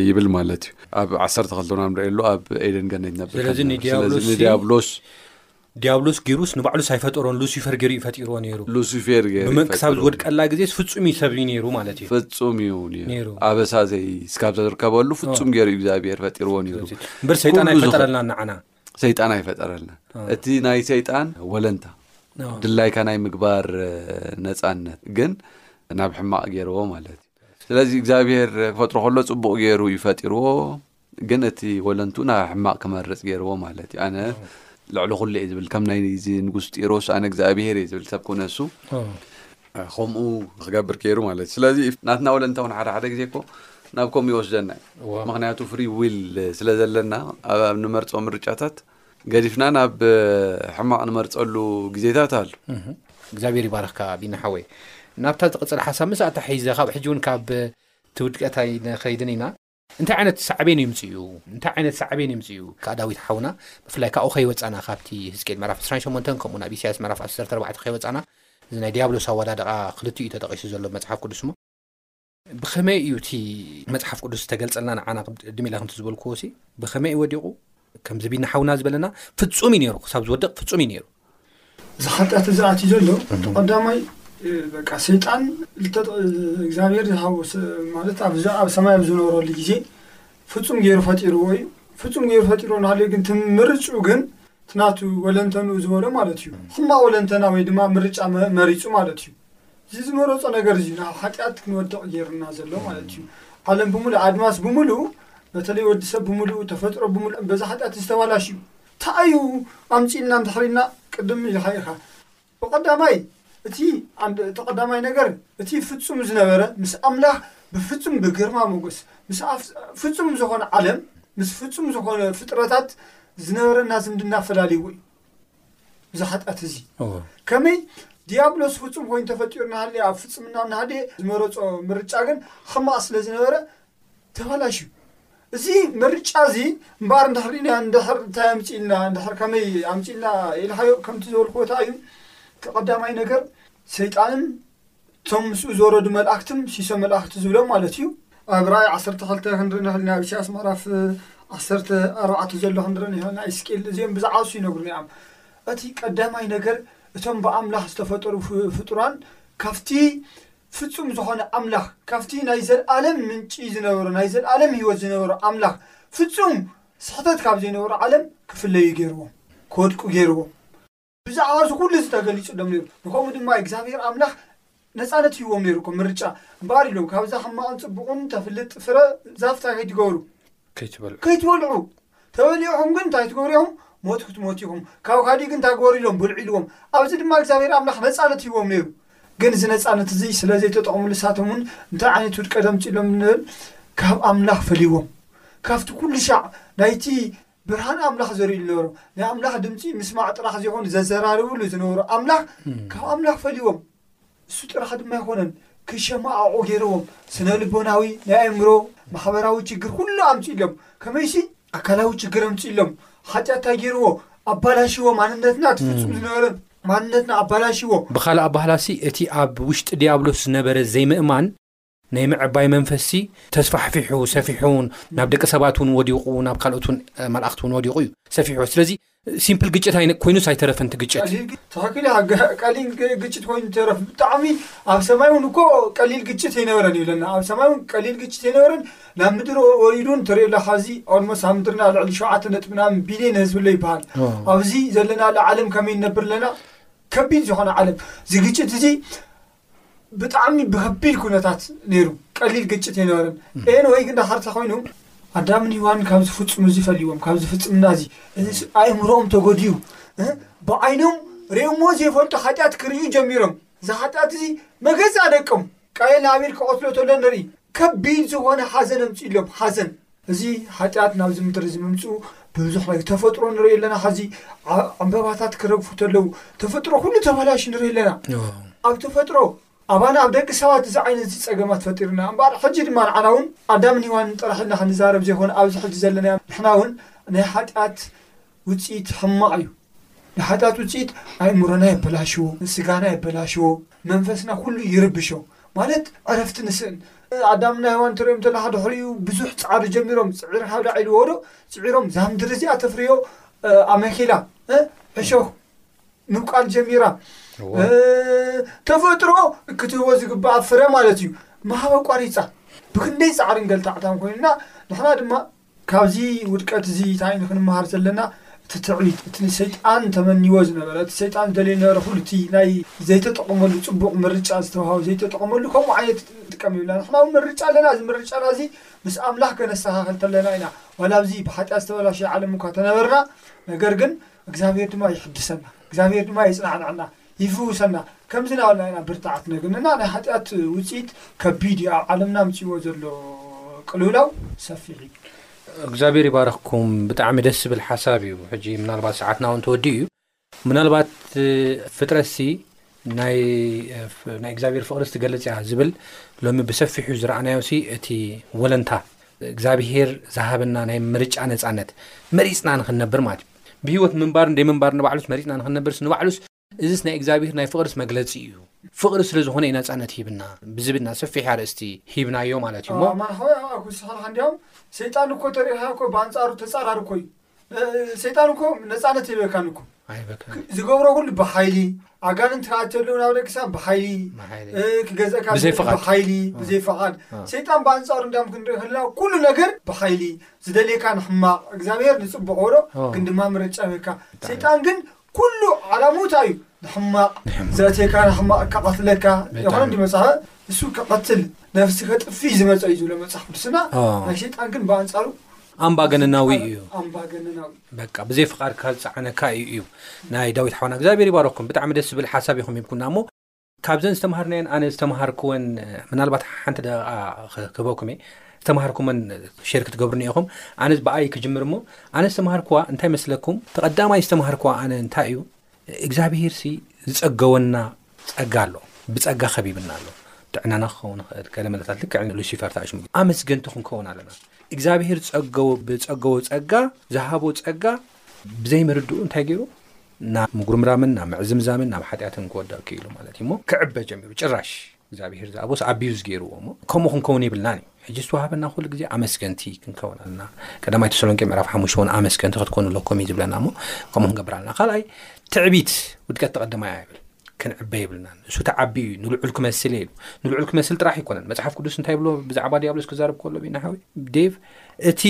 ይብል ማለት እዩ። ኣብ ዓሰርተ ክልተ ንርእየሉ ኣብ ኤደን ገነት ነበር ከም ዝነበረ ስለዚ ንድያብሎስ ድያብሎስ ገይሩስ ንባዕሉስ ኣይፈጠሮን ሉሲፈር ገይሩ እዩ ፈጢርዎ ነይሩ። ሉሲፌር ገይሩ ብመን ክሳብ ይፈጥርዎ። ዝወድቀላ ግዜስ ፍጹም እዩ ሰብ እዩ ነይሩ ማለት እዩ። ፍጹም እዩ ነይሩ። ነይሩ። ኣበሳ ዘይ ስካብ ዘርከበሉ ፍጹም ገይሩ እዩ እግዚኣብሄር ፈጢርዎ ነይሩ። ስለዚ እምበር ሰይጣን ኩሉ ዝኸ- ኣይፈጠረልናን ንዓና። ሰይጣን ኣይፈጠረልናን። አ። እቲ ናይ ሰይጣን ወለንታ አ። ድላይካ ናይ ምግባር እ፣ ነጻነት ግን ናብ ሕማቕ ገይርዎ ማለት እዩ። ስለዚ እግዚኣብሄር ክፈጥሮ ከሎ ጽቡቕ ገይሩ እዩ ፈጢርዎ። ግን እቲ ወለንቱ ናብ ሕማቅ ክመርጽ ገርዎ ማለት እዩ ኣነ ልዕሊ ኩሉ እየ ዝብል ከም ናይ እዚ ንጉስ ጢሮስ ኣነ እግዚኣብሄር እየ ዝብል ሰብ ኮነ እሱ ከምኡ ክገብር ገይሩ ማለት እዩ ስለዚ ናትና ወለንታ እውን ሓደ ሓደ ግዜ እኮ ናብ ከምኡ ይወስደና እዩ ምክንያቱ ፍሪ ዊል ስለ ዘለና ኣብ ንመርፆ ምርጫታት ገዲፍና ናብ ሕማቕ ንመርፀሉ ግዜታት ኣሉ እግዚኣብሔር ይባረኽካ ቢና ሓወይ ናብታ ዝቕፅል ሓሳብ ምስ ኣታሒዘ ካብ ሕጂ እውን ካብ ትውድቀት ኣይንኸይድን ኢና እንታይ ዓይነት ሳዕቤን የምጽእዩ እንታይ ዓይነት ሳዕቤን የምጽእዩ ክኣ ዳዊት ሓውና ብፍላይ ካብኡ ከይወጻና ካብቲ ህዝቅኤል ምዕራፍ ዕስራን ሸሞንተን ከምኡ ናብ ኢሳያስ ምዕራፍ ዓሰርተ ኣርባዕተ ከይወጻና እዚ ናይ ድያብሎስ ኣወዳድቓ ክልቲኡ ተጠቒሱ ዘሎ መጽሓፍ ቅዱስ እሞ ብኸመይ እዩ እቲ መጽሓፍ ቅዱስ ዝተገልጸልና ንዓና ቅድም ኢለ ከምቲ ዝበልክዎሲ ብኸመይ እዩ ወዲቑ ከምዚ ቢኒ ሓውና ዝበለና ፍጹም እዩ ነይሩ ክሳብ ዝወድቕ ፍጹም እዩ ነይሩ እዚ ሓጢኣት እዚ ኣትዩ ዘሎ እቲ ቀዳማይ በቃ ሰይጣን እግዚኣብሔር ዝሃቦ ማለት ኣብ ሰማይ ኣብ ዝነበረሉ ግዜ ፍጹም ገይሩ ፈጢርዎ እዩ ፍጹም ገይሩ ፈጢርዎ ናሃልዩ ግን ትምርፅኡ ግን ትናቱ ወለንተንኡ ዝበሎ ማለት እዩ ሕማቅ ወለንተና ወይ ድማ ምርጫ መሪፁ ማለት እዩ እዚ ዝመረጾ ነገር እዚ ናብ ሓጢኣት ክንወድቕ ጌሩና ዘሎ ማለት እዩ። ዓለም ብምሉእ ኣድማስ ብምሉእ በተለይ ወዲ ሰብ ብምሉኡ ተፈጥሮ ብምሉእ በዛ ሓጢኣት ዝተባላሽ እዩ። እንታይ እዩ ኣምጺእልና እንድሕር ኢልና ቅድም ኢልካ ኢኻ ብቐዳማይ እቲ እቲ ቀዳማይ ነገር እቲ ፍጹም ዝነበረ ምስ ኣምላኽ ብፍጹም ብግርማ ሞገስ ምስ ፍጹም ዝኾነ ዓለም ምስ ፍጹም ዝኾነ ፍጥረታት ዝነበረና ዝምድና ፈላልይዎ እዩ። እዚ ሓጢኣት እዚ ከመይ ዲያብሎስ ፍፁም ኮይኑ ተፈጢሩ ናሃለ ኣብ ፍፅምና ናሃደ ዝመረፆ ምርጫ ግን ሕማቕ ስለ ዝነበረ ተበላሽዩ እዚ ምርጫ እዚ እምበኣር እንድሕሪና እንድሕር እንታይ ኣምፅኢልና እንድሕር ከመይ ኣምፅኢልና ኢልካዮ ከምቲ ዝበልክዎ እንታይ እዩ ቀዳማይ ነገር ሰይጣንን እቶም ምስኡ ዝወረዱ መላእክትም ሲሶ መላእክቲ ዝብሎም ማለት እዩ ኣብ ራእይ ዓሰርተ ክልተ ክንርኢ ንኽእል ኢና ኣብ ኢሳያስ ምዕራፍ ዓሰርተ ኣርባዕተ ዘሎ ክንርኢ ንኽእል ኢና ኢስቅኤል እዚኦም ብዛዕባ ንሱ ይነግሩና እዮም እቲ ቀዳማይ ነገር እቶም ብኣምላኽ ዝተፈጠሩ ፍ- ፍጡራን ካብቲ ፍጹም ዝኾነ ኣምላኽ ካብቲ ናይ ዘልኣለም ምንጪ ዝነበሮ ናይ ዘልኣለም ህይወት ዝነበሮ ኣምላኽ ፍጹም ስሕተት ካብ ዘይነበሮ ዓለም ክፍለዩ ገይርዎም ክወድቁ ገይርዎም ብዛዕባ እዚ ኩሉ እዚ ተገሊጹሎም ነይሩ፣ ንከምኡ ድማ እግዚኣብሄር ኣምላኽ ነጻነት ሂብዎም ነይሩ እኮ፣ ምርጫ። እምበኣር ኢሎም ካብዛ ሕማቕን ጽቡቕን ተፍልጥ ፍረ ዛፍ እንታይ ከይትገብሩ፣ ከይትበልዑ። ከይትበልዑ፣ ተበሊዕኹም ግን እንታይ ትገብሩ ኢኹም፣ ሞት ክትሞቱ ኢኹም፣ ካብ ካልእ ግን እንታይ ግበሩ ኢሎም፣ ብልዑ ኢልዎም፣ ኣብዚ ድማ እግዚኣብሄር ኣምላኽ ነጻነት ሂብዎም ነይሩ። ግን እዚ ነጻነት እዚ ስለ ዘይተጠቕምሉ ንሳቶም እውን እንታይ ዓይነት ውድቀት ኣምጺእሎም ንብል፣ ካብ ኣምላኽ ፈልይዎም፣ ካብቲ ኩሉ ሻዕ ናይቲ ብርሃን ኣምላኽ ዘርዩሉ ነበሩ። ናይ ኣምላኽ ድምፂ ምስማዕ ጥራሕ ዘይኮኑ ዘዘራርብሉ ዝነበሩ ኣምላኽ ካብ ኣምላኽ ፈልዎም እሱ ጥራሕ ድማ ኣይኮነን ክሸማዓቑ ገይርዎም ስነ ልቦናዊ ናይ ኣእምሮ ማሕበራዊ ችግር ኩሉ ኣምፅኢሎም ከመይሲ ኣካላዊ ችግር ኣምፅኢሎም ሓጢኣት እንታይ ገይርዎ ኣባላሽዎ ማንነትና ትፍፁም ዝነበረ ማንነትና ኣባላሽዎ ብኻልእ ኣባህላሲ እቲ ኣብ ውሽጢ ዲያብሎስ ዝነበረ ዘይምእማን ናይ ምዕባይ መንፈስሲ ተስፋሕፊሑ ሰፊሑውን ናብ ደቂ ሰባት እውን ወዲቑ ናብ ካልኦት ውን መላእኽቲ ውን ወዲቑ እዩ ሰፊሑ ስለዚ ሲምፕል ግጭት ኣይ ኮይኑስ ኣይተረፍንቲ ግጭት ትክክል ቀሊል ግጭት ኮይኑ ተረፍ ብጣዕሚ ኣብ ሰማይ እውን እኮ ቀሊል ግጭት ኣይነበረን ይብለና ኣብ ሰማይ እውን ቀሊል ግጭት ኣይነበረን ናብ ምድሪ ወሪዱን ተሪኦ ኣለካ እዚ ኦልሞስ ኣብ ምድርና ልዕሊ ሸውዓተ ነጥቢ ምናምን ቢልዮን ህዝቢ ኣሎ ይበሃል ኣብዚ ዘለናሉ ዓለም ከመይ ንነብር ኣለና ከቢድ ዝኾነ ዓለም እዚ ግጭት እዚ ብጣዕሚ ብከቢድ ኩነታት ነይሩ ቀሊል ግጭት ኣይነበረን ኤን ወይ ግን ዳሓር እንታይ ኮይኑ ኣዳምን ሂዋንን ካብ ዝፍጽሙ እዚ ፈልይዎም ካብ ዝፍጽምና እዚ እዚ ኣእምሮኦም ተጎዲኡ እ፣ ብዓይኖም ርእዮሞ ዘይፈልጡ ሓጢኣት ክርእዩ ጀሚሮም እዚ ሓጢኣት እዚ መገዛእ ደቅም ቃኤል ንኣቤል ክቐትሎ ተሎ ንርኢ ከቢድ ዝኾነ ሓዘን ኣምጺእሎም ሓዘን። እዚ ሓጢኣት ናብዚ ምድሪ እዚ ምምጽኡ ብብዙሕ ናይ ተፈጥሮ ንርኢ ኣለና ሐዚ ዕምበባታት ክረግፉ ተለዉ ተፈጥሮ ኩሉ ተባላሽ ንርኢ ኣለና ኣብ ተፈጥሮ ኣባና ኣብ ደቂ ሰባት እዚ ዓይነት እዚ ጸገማት ፈጢርና እምበኣር ሕጂ ድማ ንዓና እውን ኣዳምን ሂዋንን ጥራሕ ኢልና ክንዛረብ ዘይኮነ ኣብዚ ሕጂ ዘለና ንሕና እውን ናይ ሓጢኣት ውጽኢት ሕማቕ እዩ። ንሓጢኣት ውጽኢት ኣእምሮና የበላሽዎ፣ ስጋና የበላሽዎ፣ መንፈስና ኩሉ ይርብሾ፣ ማለት ዕረፍቲ ንስእን። ኣዳምና ሄዋን እትርእዮም ተሎ ሓደ ሕልዩ ብዙሕ ጻዕሪ ጀሚሮም ጽዒር ሃብዳዕ ኢልዎ ዶ ጽዒሮም እዛ ምድሪ እዚኣ ተፍርዮ ኣመኪላ ዕሾኽ ምብቃል ጀሚራ ተፈጥሮ ክትህቦ ዝግባኣ ፍረ ማለት እዩ ምሃብ ኣቋሪጻ ብክንደይ ጻዕርን ገልታዕታን ኮይንና ንሕና ድማ ካብዚ ውድቀት እዚ እንታይ ንክንመሃር ዘለና? እቲ ትዕቢት፣ እቲ ንሰይጣን ተመንይዎ ዝነበረ፣ እቲ ሰይጣን ዝደልዮ ዝነበረ ኩሉ እቲ ናይ ዘይተጠቐመሉ ጽቡቕ ምርጫ ዝተዋህቦ ዘይተጠቐመሉ ከምኡ ዓይነት ንጥቀም ይብልና። ንሕና እውን ምርጫ ኣለና እዚ ምርጫና እዚ ምስ ኣምላኽ ከነስተኻኽል ከለና ኢና። ዋላ ኣብዚ ብሓጢኣት ዝተበላሸወ ዓለም እኳ ተነበርና ነገር ግን እግዚኣብሄር ድማ ይሕድሰና እግዚኣብሄር ድማ የጽናዕናዕና ይፍውሰና ከምዚ ናበልና ኢና ብርታዓት ነግኒ እና ናይ ሓጢኣት ውጽኢት ከቢድ እዩ ኣብ ዓለምና ኣምጺእዎ ዘሎ ቅልውላው ሰፊሕ እዩ። እግዚኣብሔር ይባርኽኩም ብጣዕሚ ደስ ዝብል ሓሳብ እዩ ሕጂ ምናልባት ሰዓትና እውን ተወዲኡ እዩ ምናልባት ፍጥረትሲ ናይ እግዚኣብሔር ፍቕርስ ትገልጽ እያ ዝብል ሎሚ ብሰፊሑ ዝረኣናዮሲ እቲ ወለንታ እግዚኣብሔር ዝሃበና ናይ ምርጫ ነጻነት መሪጽና ንኽንነብር ማለት እዩ ብህይወት ምንባርን ደይምንባር ንባዕሉስ መሪጽና ንኽንነብርስ ንባዕሉስ እዚስ ናይ እግዚኣብሔር ናይ ፍቕርስ መግለጺ እዩ ፍቕሪ ስለ ዝኾነ እዩ ነጻነት ሂብና ብዝብል ና ሰፊሕ ኣርእስቲ ሂብናዮ ማለት እዩ እሞ ማንኸወይ ኣብኣ ክውስኸልካ እንዲያውም ሰይጣን እኮ ተሪእኻ እኮ ብኣንጻሩ ተጻራሪ እኮ እዩ ሰይጣን እኮ ነፃነት ይበካን እኮ ዝገብሮ ኩሉ ብሓይሊ ኣጋንንቲ ክኣተሉ ናብ ደቂ ሰባት ብሓይሊ ክገዘእካ ብሓይሊ ብዘይ ፍቓድ ሰይጣን ብኣንፃሩ እንዳ ክንርኢ ከለና ኩሉ ነገር ብሓይሊ ዝደልየካ ንሕማቕ እግዚኣብሄር ንፅቡቅ ወሮ ግን ድማ ምርጫ ይበካ ሰይጣን ግን ኩሉ ዓላምኡ ታይ እዩ ንሕማቅ ዘእትየካ ንሕማቅ ክቀትለካ ኣይኮነን ድዩ መጽሓ እሱ ክቀትል ነፍሲ ከጥፊ ዝመጸ እዩ ዝብሎ መጽሓፍ ቅዱስና ናይ ሸይጣን ግን ብኣንጻሩ ኣምባገነናዊ እዩ ኣምባገነናዊ በቃ ብዘይ ፍቃድካ ዝፀዓነካ እዩ እዩ ናይ ዳዊት ሓዋና እግዚኣብሔር ይባረኩም ብጣዕሚ ደስ ዝብል ሓሳብ ኢኹም ሂብኩና እሞ ካብዘን ዝተማሃርናየን ኣነ ዝተማሃርክወን ምናልባት ሓንቲ ደቓ ክህበኩም እየ ዝተማሃርኩመን ሸር ክትገብሩኒ ኢኹም ኣነ ብኣይ ክጅምር እሞ ኣነ ዝተማሃርክዋ እንታይ መስለኩም ተቐዳማይ ዝተማሃርክዋ ኣነ እንታይ እዩ እግዚኣብሄር ሲ ዝጸገወና ጸጋ ኣሎ ብጸጋ ከቢብና ኣሎ ጥዕናና ክኸውን ይኽእል ገለ መለታት ልክዕ ሉሲፈር ተኣሽሙ ኣመስገንቲ ክንከውን ኣለና እግዚኣብሄር ጸገዎ ብጸገዎ ጸጋ ዝሃቦ ጸጋ ብዘይ ምርድኡ እንታይ ገይሩ ናብ ምጉርምራምን ናብ ምዕዝምዛምን ናብ ሓጢኣትን ክወድቕ ክኢሉ ማለት እዩ እሞ ክዕበ ጀሚሩ ጭራሽ እግዚኣብሄር ዝኣቦስ ኣቢዩዝ ገይርዎ እሞ ከምኡ ክንከውን የብልናን እዩ ሕጂ ዝተዋህበና ኩሉ ግዜ ኣመስገንቲ ክንከውን ኣለና ቀዳማይ ተሰሎንቄ ምዕራፍ ሓሙሽተ እውን ኣመስገንቲ ክትኮኑ ኣለኩም እዩ ዝብለና እሞ ከምኡ ክንገብር ኣለና ካልኣይ ትዕቢት ውድቀት ተቐደማ እያ ይብል ክንዕበ የብልናን ንሱ ተዓቢ እዩ ንልዑል ክመስል እየ ኢሉ ንልዑል ክመስል ጥራሕ ኣይኮነን መፅሓፍ ቅዱስ እንታይ ብሎ ብዛዕባ ዲያብሎስ ክዛረብ ከሎ ቢናሓዊ ዴቭ እቲ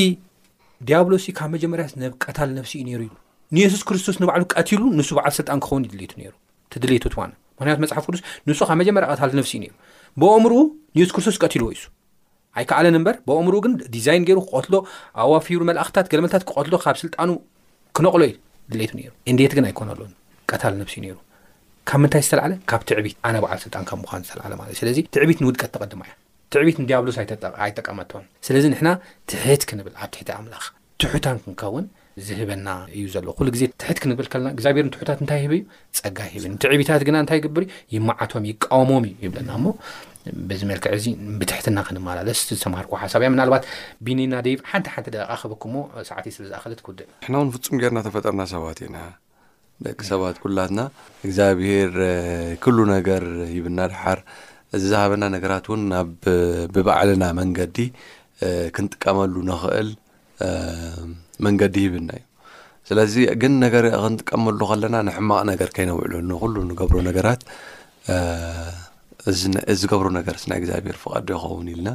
ድያብሎስ ካብ መጀመርያስ ነብ ቀታል ነብሲ እዩ ነይሩ ይብሉ ንየሱስ ክርስቶስ ንባዕሉ ቀትሉ ንሱ በዓል ስልጣን ክኸውን እዩ ድሌቱ ነይሩ እቲ ድሌቱ ትዋነ ምክንያቱ መፅሓፍ ቅዱስ ንሱ ካብ መጀመርያ ቀታል ነብሲ እዩ ነይሩ ብኦምርኡ ንየሱስ ክርስቶስ ቀትልዎ ይሱ ኣይከኣለን እምበር ብኦምርኡ ግን ዲዛይን ገይሩ ክቐትሎ ኣዋፊሩ መልእኽትታት ገለመልታት ክቐትሎ ካብ ስልጣኑ ክነቕሎ እዩ ድሌቱ ነይሩ እንዴት ግን ኣይኮነሉን ቀታል ነብሲ እዩ ነይሩ ካብ ምንታይ ዝተላዓለ ካብ ትዕቢት ኣነ በዓል ስልጣን ካብ ምዃን ዝተላዓለ ማለት እዩ ስለዚ ትዕቢት ንውድቀት ተቐድማ እያ ትዕቢት ንድያብሎስ ኣይጠቀመቶን ስለዚ ንሕና ትሕት ክንብል ኣብ ትሕቲ ኣምላኽ ትሑታን ክንከውን ዝህበና እዩ ዘሎ ኩሉ ግዜ ትሕት ክንብል ከለና እግዚኣብሔር ንትሑታት እንታይ ይህብ እዩ ጸጋ ይህብ ንትዕቢታት ግና እንታይ ይገብር እዩ ይመዓቶም ይቃወሞም እዩ ይብለና እሞ በዚ መልክዕ እዚ ብትሕትና ክንመላለስ ዝተማሃርኩ ሓሳብ እያ ምናልባት ቢኒና ደይብ ሓንቲ ሓንቲ ደቂቃ ክህበኩሞ ሰዓትይ ስለ ዝኣኸለት ክውድእ ንሕና እውን ፍጹም ጌርና ተፈጠርና ሰባት ኢና ደቂ ሰባት ኩላትና እግዚኣብሄር ኩሉ ነገር ሂብና ድሓር እዚ ዝሃበና ነገራት እውን ናብ ብባዕልና መንገዲ ክንጥቀመሉ ንኽእል መንገዲ ሂብና እዩ ስለዚ ግን ነገር ክንጥቀመሉ ከለና ንሕማቕ ነገር ከይነውዕሎ ንኩሉ ንገብሮ ነገራት ዝገብሮ ነገርስ ናይ እግዚኣብሔር ፍቓድ ዶ ይኸውን ኢልና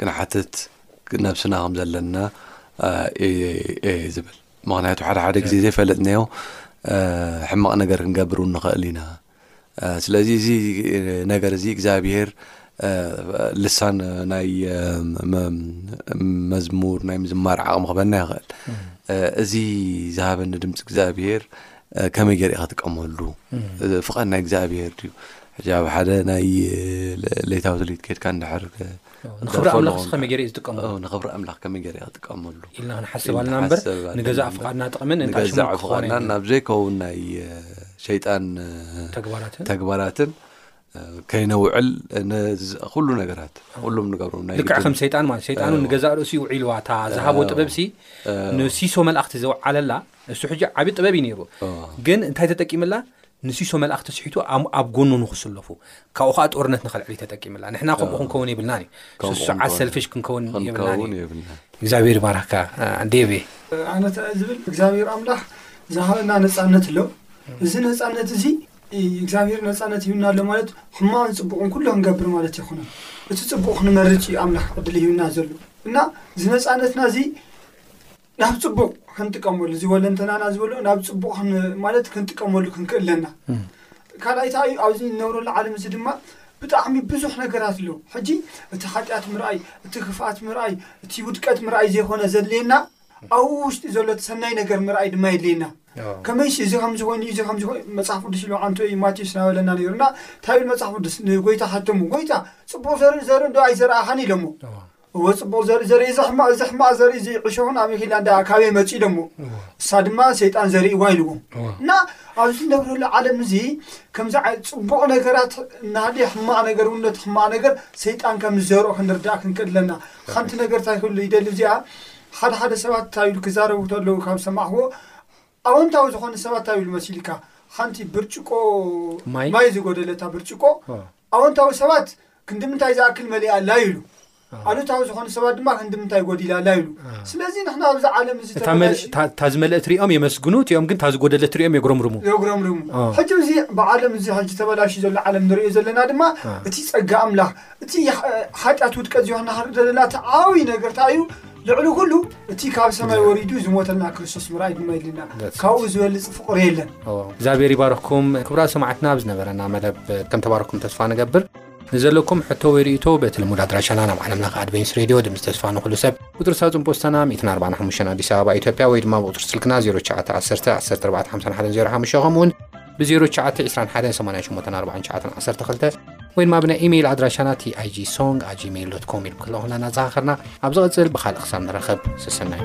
ክንሓትት ነብስና ከም ዘለና እየ ዝብል ምክንያቱ ሓደ ሓደ ግዜ ዘይፈለጥናዮ ሕማቕ ነገር ክንገብር እውን ንኽእል ኢና ስለዚ እዚ ነገር እዚ እግዚኣብሄር ልሳን ናይ መዝሙር ናይ ምዝማር ዓቕሚ ክበና ይኽእል እዚ ዝሃበኒ ድምፂ እግዚኣብሄር ከመይ ገርእ ከጥቀመሉ ፍቓድ ናይ እግዚኣብሄር ድዩ ሕጂ ኣብ ሓደ ናይ ሌታዊ ትልኢት ከድካ ንድሕር ንክብሪ ኣምላኽ ከመይ ገይረ ዝጥቀመሉ ንክብሪ ኣምላኽ ከመይ ገይረ ዝጥቀመሉ ኢልና ክንሓስብ ኣለና እምበር ንገዛእ ፍቓድና ጥቕምን እንታይ ሽሙ ክኾነ ናብ ዘይከውን ናይ ሸይጣን ተግባራትን ተግባራትን ከይነውዕል ኩሉ ነገራት ኩሉም ንገብሮ ልክዕ ከም ሰይጣን ማለት ሰይጣኑ ንገዛእ ርእሲ ውዒልዋ እታ ዝሃቦ ጥበብሲ ንሲሶ መልእኽቲ ዘውዓለላ እሱ ሕጂ ዓብዪ ጥበብ እዩ ነይሩ ግን እንታይ ተጠቂምላ ንሲሶ መልኣኽ ተስሒቱ ኣም ኣብ ጎኑ ንክስለፉ ካብኡ ከኣ ጦርነት ንኸልዕል እዩ ተጠቂምላ ንሕና ከምኡ ክንከውን የብልናን እዩ ከምኡ ስሱዓት ክንከውን ሰልፊሽ ክንከውን የብልናን ክንከውን እዩ የብልና እግዚኣብሔር ይባርካ ዴቬ ኣነ ትዕእ ዝብል እግዚኣብሔር ኣምላኽ ዝሃበና ነፃነት ኣሎ እዚ ነፃነት እዚ እግዚኣብሔር ነፃነት ሂብና ኣሎ ማለት ሕማቕን ፅቡቕን ኩሉ ክንገብር ማለት ኣይኮነን እቲ ፅቡቕ ክንመርፅ እዩ ኣምላኽ ዕድል ሂብና ዘሎ እና እዚ ነፃነትና እዚ ናብ ፅቡቕ ክንጥቀመሉ እዚ ወለንተናና ዝበሎ ናብ ፅቡቕ ማለት ክንጥቀመሉ ክንክእል ኣለና ካልኣይ እንታይ እዩ ኣብዚ ንነብረሉ ዓለም እዚ ድማ ብጣዕሚ ብዙሕ ነገራት ኣሎ ሕጂ እቲ ሓጢኣት ምርኣይ እቲ ክፍኣት ምርኣይ እቲ ውድቀት ምርኣይ ዘይኮነ ዘድልየና ኣብኡ ውሽጢ ዘሎ እቲ ሰናይ ነገር ምርኣይ ድማ የድልየና ከመይሲ እዚ ከምዝኾይኑ እዚ ከምዝኾይ መፅሓፍ ቅዱስ ኢሉ ዓንቶ እዩ ማቴዎስ ናበለና ነይሩና እንታይ ብል መፅሓፍ ቅዱስ ንጎይታ ሓተሙ ጎይታ ፅቡቅ ዘርኢ ዘርኢ ዶ ኣይዘረኣኻን ኢሎሞ እወ ጽቡቕ ዘርኢ ዘርኢ እዚ ሕማቕ እዚ ሕማቕ ዘርኢ እዚ ዕሾኽን ኣሚኺላ እንዳ ካበይ መጺኡ ደሞ እሳ ድማ ሰይጣን ዘርእዋ ኢልዎ እና ኣብዚ ዝነብረሉ ዓለም እዚ ከምዚ ዓይነት ጽቡቕ ነገራት እናሃለየ ሕማቕ ነገር እውን ነቲ ሕማቕ ነገር ሰይጣን ከም ዝዘርኦ ክንርዳእ ክንክእል ኣለና ሓንቲ ነገር እንታይ ክብሉ ይደሊ እዚኣ ሓደ ሓደ ሰባት እንታይ ኢሉ ክዛረቡ ከለዉ ካብ ሰማዕኽዎ ኣወንታዊ ዝኾነ ሰባት እንታይ ይብሉ መሲልካ ሓንቲ ብርጭቆ ማይ? ማይ ዝጎደለታ ብርጭቆ ኦ፣ ኣወንታዊ ሰባት ክንድምንታይ ዝኣክል መሊኣ ኣላ ይብሉ ኦ። ኣሉታዊ ዝኾኑ ሰባት ድማ ክንድምንታይ ጎዲላ ኣላ ይብሉ አ። ስለዚ ንሕና ኣብዚ ዓለም እዚ እታ መል- ተበላሽ እታ- እታ ዝመልእት ሪኦም የመስግኑ እቲኦም ግን እታ ዝጎደለት ሪኦም የጉረምርሙ የጉረምርሙ ኦ። ሕጂ እዚ ብዓለም እዚ ሕጂ ተበላሽዩ ዘሎ ዓለም ንሪኦ ዘለና ድማ አ። እቲ ጸጋ ኣምላኽ እቲ ሓጢኣት ውድቀት ዮሃና ክርኢ ዘለና እቲ ዓብዪ ነገር እንታይ እዩ ልዕሊ ኩሉ እቲ ካብ ሰማይ ወሪዱ ዝሞተልና ክርስቶስ ምርኣይ ድማ የድልና ካብኡ ዝበልፅ ፍቕሪ የለን እግዚኣብሔር ይባርክኩም ክብራት ሰማዕትና ኣብ ዝነበረና መደብ ከም ተባረኩም ተስፋ ንገብር ንዘለኩም ሕቶ ወይ ርእቶ በቲ ልሙድ ኣድራሻና ናብ ዓለም ለኸ ኣድቨንስ ሬድዮ ድምፂ ተስፋ ንኹሉ ሰብ ቁፅሪ ሳፅን ፖስታና 145 ኣዲስ ኣበባ ኢትዮጵያ ወይ ድማ ብቁፅሪ ስልክና 0911145105 ከምኡውን ብ ዜሮ ትሽዓተ ዕስራን ሓደን ሰማንያን ሸሞንተን ኣርባዓን ትሽዓተን ዓሰርተ ክልተ ወይ ድማ ብናይ ኢሜይል ኣድራሻና ቲኣይጂ ሶንግ ኣት ጂሜይል ዶት ኮም ኢልኩም ክለኹና እናዘኻኸርና ኣብ ዝቕፅል ብካልእ ክሳብ ንራኸብ ሰሰናዩ